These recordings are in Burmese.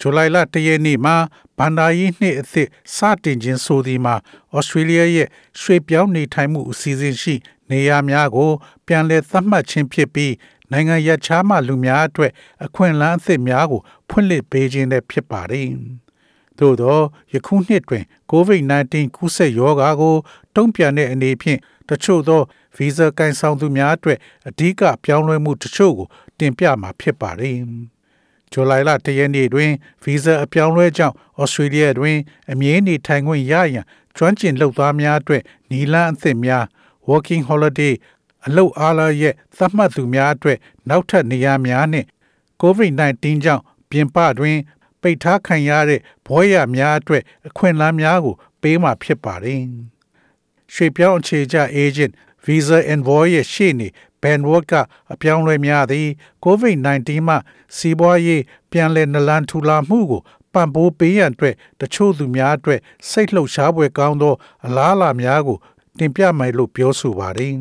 ဇူလိုင်လ၁ရက်နေ့မှာဘန်ဒါယီနှစ်အသစ်စတင်ခြင်းဆိုသည်မှာဩစတြေးလျရဲ့ရွှေ့ပြောင်းနေထိုင်မှုအစီအစဉ်ရှိ နေရာများကို ပြန်လည်သတ်မှတ်ခြင်းဖြစ်ပြီးနိုင်ငံရခြားမှလူများအတွက်အခွင့်အလမ်းအသစ်များကို ဖွင့်လှစ်ပေးခြင်းလည်းဖြစ်ပါတယ်။သို့သောယခုနှစ်တွင် COVID-19 ကူးစက်ရောဂါကို တုံ့ပြန်တဲ့အနေဖြင့်တချို့သောဗီဇာကိုင်ဆောင်သူများအတွက်အဓိကပြောင်းလဲမှုတချို့ကို တင်ပြမှာဖြစ်ပါတယ်။ ဇူလိုင်လ၁ရက်နေ့တွင်ဗီဇာအပြောင်းလဲကြောင့်ဩစတြေးလျတွင် အမြဲနေထိုင်ခွင့်ရရန်ကျွမ်းကျင်လုပ်သားများအတွက်နီလန်းအသစ်များ working holiday အလုပ်အားလာရဲ့သတ်မှတ်သူများအတွက်နောက်ထပ်နေရာများနှင့် COVID-19 ကြောင့်ပြင်ပတွင် ပိတ်ထားခံရတဲ့ဘွဲရများအတွက်အခွင့်အလမ်းများကို ပေးမှာဖြစ်ပါတယ်။ရွှေပြောင်းအခြေချ agent Visa Envoy ရဲ့ရှေ့နေ Ben Ward ကအပြောင်းလဲများသည် COVID-19 မှစီးပွားရေးပြန်လည်နလန်ထူလာမှုကိုပံ့ပိုးပေးရန်အတွက်တချို့သူများအတွက်စိတ်လှုပ်ရှားပွဲကောင်းသောအလားအလာများကိုတင်ပြမယ်လို့ပြောဆိုပါတယ်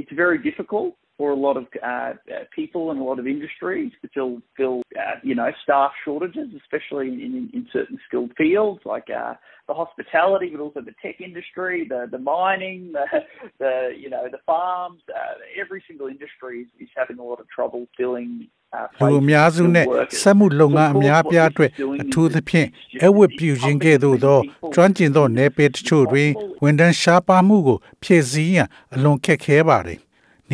It's very difficult for a lot of uh, people and a lot of industries to fill, fill uh, you know, staff shortages, especially in, in, in certain skilled fields like uh, the hospitality, but also the tech industry, the, the mining, the, the you know the farms. Uh, every single industry is, is having a lot of trouble filling. Uh, လူအများစုနဲ့စက်မှုလုပ်ငန်းအများပြားအတွက်အထူးသဖြင့်အဝတ်ပြုခြင်းကဲ့သို့သောကျွမ်းကျင်သောနယ်ပယ်တချို့တွင်ဝန်ထမ်းရှားပါမှုကိုဖြည့်ဆည်းရန်အလွန်ခက်ခဲပါတ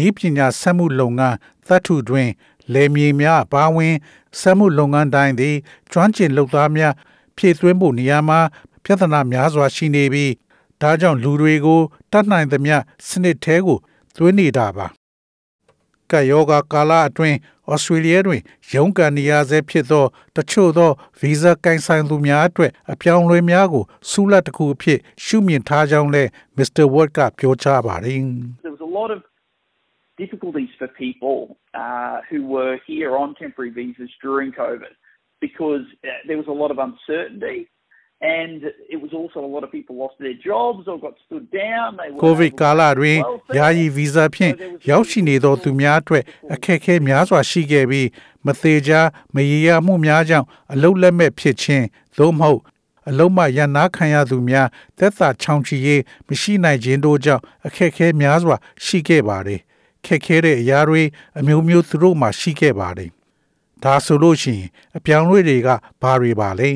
ယ်။ဤပညာစက်မှုလုပ်ငန်းသတ္ထုတွင်လေမြေများပါဝင်စက်မှုလုပ်ငန်းတိုင်းသည်ကျွမ်းကျင်လုပ်သားများဖြည့်သွင်းဖို့နေရာမှာပြဿနာများစွာရှိနေပြီးဒါကြောင့်လူတွေကိုတတ်နိုင်သမျှစနစ်သေးကိုသွင်းနေတာပါကယောဂကာလအတွင်းဩစတြေးလျတွင်ရုန်းကန်နေရဆဲဖြစ်သောတချို့သောဗီဇာကင်ဆိုင်သူများအတွက်အပြောင်းအလဲများကိုစူးလက်တစ်ခုအဖြစ်ရှုမြင်ထားကြောင်းလည်း Mr. Ward ကပြောကြားပါတယ် There was a lot of difficulties for people uh, who were here on temporary visas during COVID because uh, there was a lot of uncertainty. and it was also a lot of people lost their jobs or got stood down they were covid ကာလတွင်ယာယီဗီဇာဖြင့်ရောက်ရှိနေသောသူများအတွက်အခက်အခဲများစွာရှိခဲ့ပြီးမသေးချာမရေရာမှုများကြောင့်အလုတ်လက်မဲ့ဖြစ်ခြင်းသို့မဟုတ်အလုံးမရန်နာခံရသူများသက်သာချောင်ချီရေးမရှိနိုင်ခြင်းတို့ကြောင့်အခက်အခဲများစွာရှိခဲ့ပါတယ် ခက်ခဲတဲ့အရာတွေအမျိုးမျိုးသူတို့မှရှိခဲ့ပါတယ်ဒါဆိုလို့ရှိရင်အပြောင်းအလဲတွေကဘာတွေပါလဲ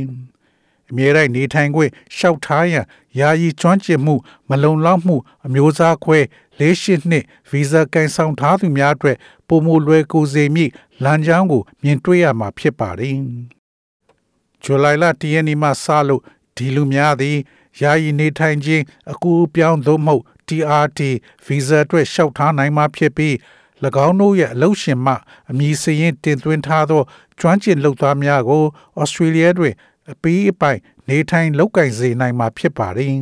အမြဲတမ်းနေထိုင်ခွင့်ရှောက်ထားရန်ယာယီကျွမ်းကျင်မှု မလုံလောက်မှု အမျိုးအစားခွဲလေးရှိနှစ်ဗီဇာကန်ဆောင်ထားသူများအတွက်ပုံမလွယ်ကူစေမည့်လမ်းကြောင်းကို မြင်တွေ့ရမှာဖြစ်ပါတယ်။ဇူလိုင်လတရက်နေ့မှစလို့ဒီလူများသည်ယာယီနေထိုင်ခြင်းအကူအပြောင်းသို့မဟုတ် TRT ဗီဇာအတွက်လျှောက်ထားနိုင်မှာဖြစ်ပြီး၎င်းတို့ရဲ့အလုပ်ရှင်မှအမည်စရင်းတင်သွင်းထားသောကျွမ်းကျင်လုပ်သားများကိုဩစတြေးလျတွင်အပီးအပိုင်နေထိုင်လောက်ကင်စေနိုင်မှာဖြစ်ပါတယ်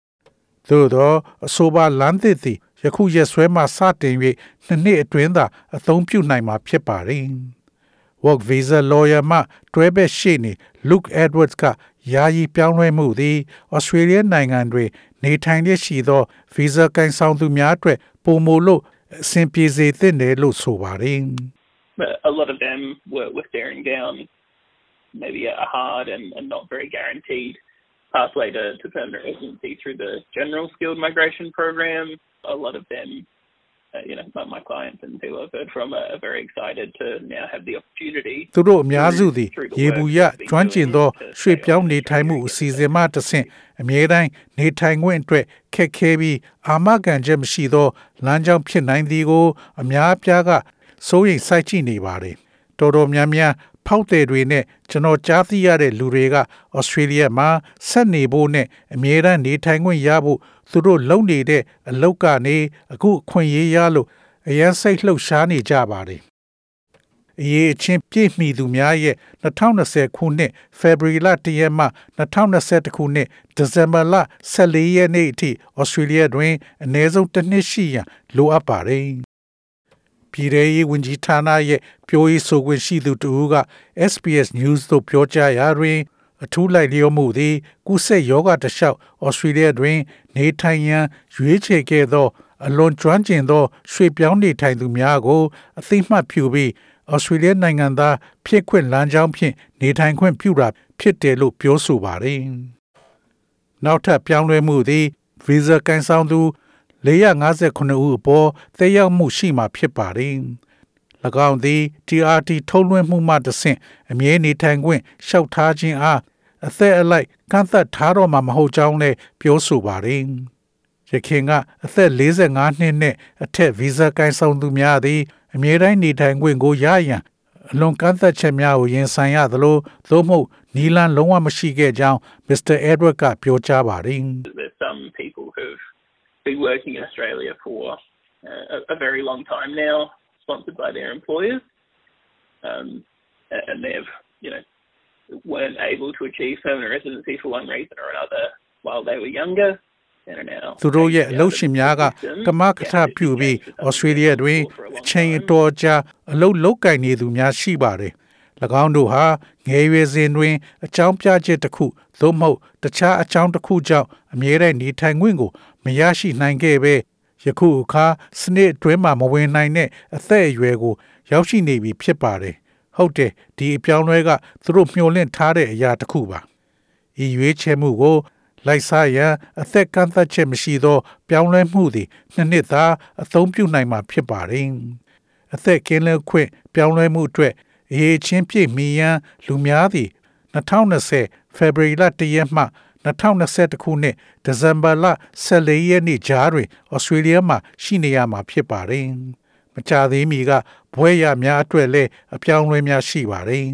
။သို့သောအဆိုပါလမ်းသစ်သည်ယခုရက်စွဲမှစတင်၍နှစ်နှစ်အတွင်းသာအသုံးပြုနိုင်မှာဖြစ်ပါတယ်။ Work Visa Lawyer မှတွဲဘက်ရှေ့နေ Luke Edwards ကယာယီပြောင်းလဲမှုသည် Australia နိုင်ငံတွင် နေထိုင်ရရှိသော Visa ကန်ဆောင်သူများအတွက်ပုံမလို့အဆင်ပြေစေသင့်တယ်လို့ဆိုပါတယ်။ A lot of them were, were staring down maybe a hard and, and not very guaranteed pathway to, to permanent residency through the general skilled migration program. A lot of them, uh, you know, my, my clients and people I've heard from are, are very excited to now have the opportunity. သူတို့အများစုသည်ရေဘူးရကျွမ်းကျင်သောရွှေ့ပြောင်းနေထိုင်မှုအစီအစဉ်မှတဆင့်အမြဲတမ်းနေထိုင်ခွင့်အတွက်ခက်ခဲပြီးအာမခံချက်မရှိသောလမ်းကြောင်းဖြစ်နိုင်သည်ကို အများအပြားကစိုးရိမ်စိုက်ကြည့်နေပါတယ်။တော်တော်များများ ဖောက်တယ်တွေနဲ့ကျွန်တော်ကြားသိရတဲ့လူတွေကဩစတြေးလျမှာဆက်နေဖို့နဲ့အမြဲတမ်းနေထိုင်ခွင့်ရဖို့သူတို့လုံနေတဲ့အလောက်ကနေအခုအခွင့်အရေးရလို့အရန်စိတ်လှုပ်ရှားနေကြပါတယ်အရေးအချင်းပြည့်မီသူများရဲ့2020ခုနှစ်ဖေဖော်ဝါရီလ1ရက်မှ2021ခုနှစ်ဒီဇင်ဘာလ14ရက်နေ့အထိဩစတြေးလျတွင်အနည်းဆုံးတစ်နှစ်ရှိရန်လိုအပ်ပါတယ်။ ပြည်ထောင်ရေးဝန်ကြီးဌာနရဲ့ပြောရေးဆိုခွင့်ရှိသူတူက SPS News သို့ပြောကြားရာတွင်အထူးလိုက်လျောမှုသည်ကုဆက်ယောဂတလျှောက်ဩစတြေးလျတွင် နေထိုင်ရန်ရွေးချယ်ခဲ့သော အလွန်ကျွမ်းကျင်သောရွှေပြောင်းနေထိုင်သူများကို အသိမှတ်ပြုပြီးဩစတြေးလျနိုင်ငံသားဖြစ်ခွင့်လမ်းကြောင်းဖြင့်နေထိုင်ခွင့်ပြုတာဖြစ်တယ်လို့ပြောဆိုပါတယ်။နောက်ထပ်ပြောင်းလဲမှုသည်ဗီဇာကန်ဆောင်သူ 458ဦးအပေါ်သက်ရောက်မှုရှိမှာဖြစ်ပါတယ်။၎င်းသည် TRT ထုတ်လွှင့်မှုမှတဆင့်အမြဲနေထိုင်ခွင့်လျှောက်ထားခြင်းအားအသက်အလိုက်ကန့်သက်ထားတော့မှာမဟုတ်ကြောင်းလည်းပြောဆိုပါတယ်။ရခင်ကအသက်45နှစ်နဲ့အထက်ဗီဇာကိုင်ဆောင်သူများသည်အမြဲတမ်းနေထိုင်ခွင့်ကိုရရန်အလွန်ကန့်သက်ချက်များကိုရင်ဆိုင်ရသလိုသို့မဟုတ်နီလန်လုံးဝမရှိခဲ့ကြောင်း Mr. Edward ကပြောကြားပါတယ် been working in Australia for uh, a, a very long time now, sponsored by their employers, um, and they've you know weren't able to achieve permanent residency for one reason or another while they were younger. သူတို့ရဲ့အလုပ်ရှင်များကကမကထပြုပြီးဩစတြေးလျတွင်အချိန်အတော်ကြာအလုပ်လုပ်ကင်နေသူများရှိပါတယ်။၎င်းတို့ဟာငယ်ရွယ်စဉ်တွင်အကြောင်းပြချက်တစ်ခုသို့မဟုတ်တခြားအကြောင်းတစ်ခုကြောင့်အမြဲတမ်းနေထိုင်ခွင့်ကို မရရှိနိုင်ခဲ့ပဲယခုအခါစနစ်အတွင်းမှာမဝင်နိုင်တဲ့အသက်အရွယ်ကို ရောက်ရှိနေပြီဖြစ်ပါတယ်။ဟုတ်တယ်ဒီအပြောင်းလဲကသူတို့မျှော်လင့်ထားတဲ့အရာတစ်ခုပါ။ဤရွေးချယ်မှုကိုလိုက်စားရန်အသက်ကန့်သက်ချက်မရှိသော ပြောင်းလဲမှုသည်နှစ်နှစ်သာအသုံးပြုနိုင်မှာဖြစ်ပါတယ်။အသက်ကင်းလဲခွင့်ပြောင်းလဲမှုအတွက်အရေးချင်းပြည့်မီရန်လူများသည်2020ဖေဖော်ဝါရီလ1ရက်မှ 2021ခုနှစ်ဒီဇင်ဘာလ14ရက်နေ့ကြားတွင်ဩစတြေးလျမှာရှိနေရမှာဖြစ်ပါတယ်။မကြသေးမီကဘွဲရများအတွက်လည်းအပြောင်းအလဲများရှိပါတယ်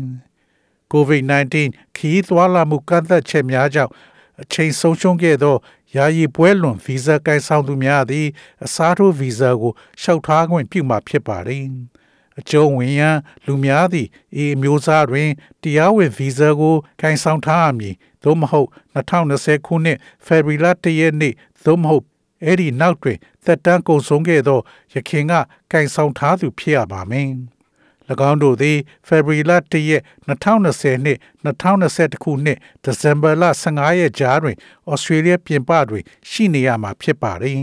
။ COVID-19 ခီးသွွာလာမှုကန့်သက်ချက်များကြောင့်အချိန်ဆုံးရှုံးခဲ့သောယာယီပွဲလွန်ဗီဇာကိုင်ဆောင်သူများသည် အစားထိုးဗီဇာကိုလျှောက်ထားခွင့်ပြုမှာဖြစ်ပါတယ်။အကျုံးဝင်ရန်လူများသည့်ဤမျိုးစားတွင်တရားဝင်ဗီဇာကိုကိုင်ဆောင်ထားရမည် သို့မဟုတ်2020ခုနှစ်ဖေဖော်ဝါရီလ1ရက်နေ့သို့မဟုတ်အဲ့ဒီနောက်တွင်သက်တမ်းကုန်ဆုံးခဲ့သောရခင်ကကင်ဆောင်ထားသူဖြစ်ရပါမယ်။၎င်းတို့သည်ဖေဖော်ဝါရီလ1ရက်2020နှစ်2021ခုနှစ်ဒီဇင်ဘာလ15ရက်ကြားတွင်ဩစတြေးလျပြင်ပတွင်ရှိနေရမှာဖြစ်ပါတယ်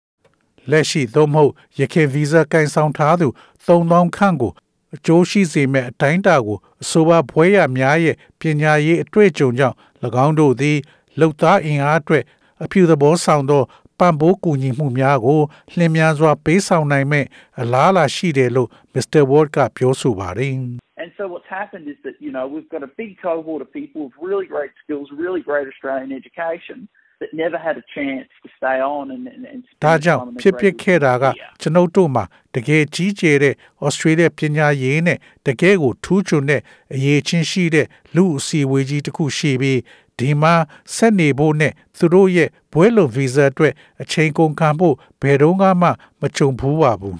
။လက်ရှိသို့မဟုတ်ရခိုင်ဗီဇာကင်ဆောင်ထားသူ3000ခန့်ကို အကျိုးရှိစေမဲ့အတိုင်းအတာကိုအဆိုပါဘွဲရများရဲ့ပညာရေးအတွေ့အကြုံကြောင့်၎င်းတို့သည်လုံသားအင်အားအတွက်အဖြူသဘောဆောင်သောပံ့ပိုးကူညီမှုများကိုလျင်မြန်စွာပေးဆောင်နိုင်မဲ့အလားအလာရှိတယ်လို့ Mr. Ward ကပြောဆိုပါတယ် And so what's happened is that, you know, we've got a big cohort of people with really great skills, really great Australian education that never had a chance to stay on and and, and ဒါကြောင့်ဖြစ်ဖြစ်ခဲ့တာကကျွန်ုပ်တို့မှာတကယ်ကြီးကျယ်တဲ့ Australia ပညာရေးနဲ့တကယ်ကိုထူးချွန်တဲ့အရေးချင်းရှိတဲ့လူအစီအဝေးကြီးတစ်ခုရှိပြီးဒီမှာဆက်နေဖို့နဲ့သူတို့ရဲ့ဘွဲလုံဗီဇာအတွက်အချိန်ကုန်ခံဖို့ဘယ်တော့မှမကြုံဘူးပါဘူး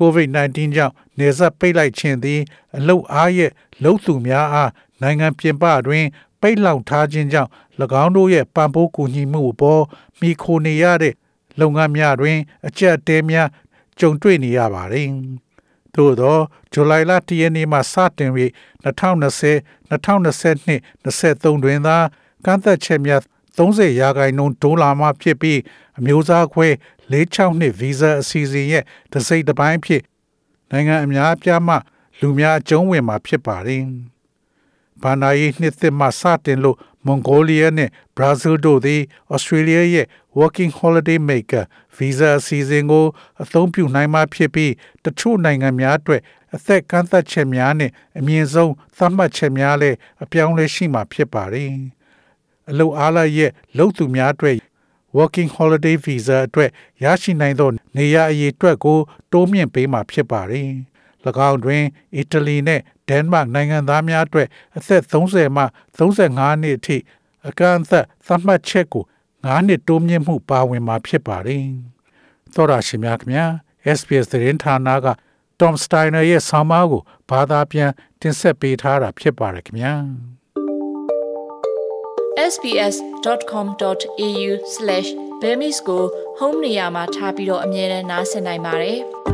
COVID-19 ကြောင့်နေဆက်ပိတ်လိုက်ခြင်းသည်အလုတ်အားရဲ့လှုပ်သူများအားနိုင်ငံပြင်ပတွင် ပိတ်လောင်ထားခြင်းကြောင့်၎င်းတို့ရဲ့ပံ့ပိုးကူညီမှုအပေါ်မိခိုနေရတဲ့လုပ်ငန်းများတွင် အကျက်တဲများကြုံတွေ့နေရပါတယ်။သို့သောဇူလိုင်လ၁ရက်နေ့မှစတင်ပြီး2020 2022 23တွင်သာကန့်သက်ချက်များ30ရာခိုင်နှုန်းဒေါ်လာမှဖြစ်ပြီးအမျိုးသားခွဲ46နှစ်ဗီဇာအစီအစဉ်ရဲ့တစိမ့်တစ်ပိုင်းဖြစ်နိုင်ငံအများအပြားမှလူများအကျုံးဝင်မှာဖြစ်ပါတယ်။ ဘာနာယီနှစ်သစ်မှစတင်လို့မွန်ဂိုလီးယားနဲ့ဘရာဇီးတို့သည်ဩစတြေးလျရဲ့ Working Holiday Maker Visa အစီအစဉ်ကိုအသုံးပြုနိုင်မှာဖြစ်ပြီးတချို့နိုင်ငံများအတွက်အသက်ကန့်သက်ချက်များနဲ့အမြင့်ဆုံးသတ်မှတ်ချက်များလည်းအပြောင်းလဲရှိမှာဖြစ်ပါတယ်။အလုအားလရဲ့လုံသူများအတွက် working holiday visa အတွက်ရရှိနိုင်သော နေရာအရေးအတွက်ကို တိုးမြင့်ပေးမှာဖြစ်ပါတယ်။၎ င်းတွင်အီတလီနဲ့ဒန်မတ်နိုင်ငံသားများအတွက်အသက်30မှ35နှစ်အထိအကန့်အသတ်သတ်မှတ်ချက်ကို9နှစ်တိုးမြင့်မှုပါဝင်မှာဖြစ်ပါတယ်။သောရရှိမြခင်ဗျာ SPS သတင်းဌာနက Tom Steiner ရဲ့ဆောင်းပါးကိုဘာသာပြန်တင်ဆက်ပေးထားတာဖြစ်ပါတယ်ခင်ဗျာ sbs.com.au/bemis ကို home နေရာမှာထားပြီးတော့အမြဲတမ်းနှာစင်နိုင်ပါတယ်။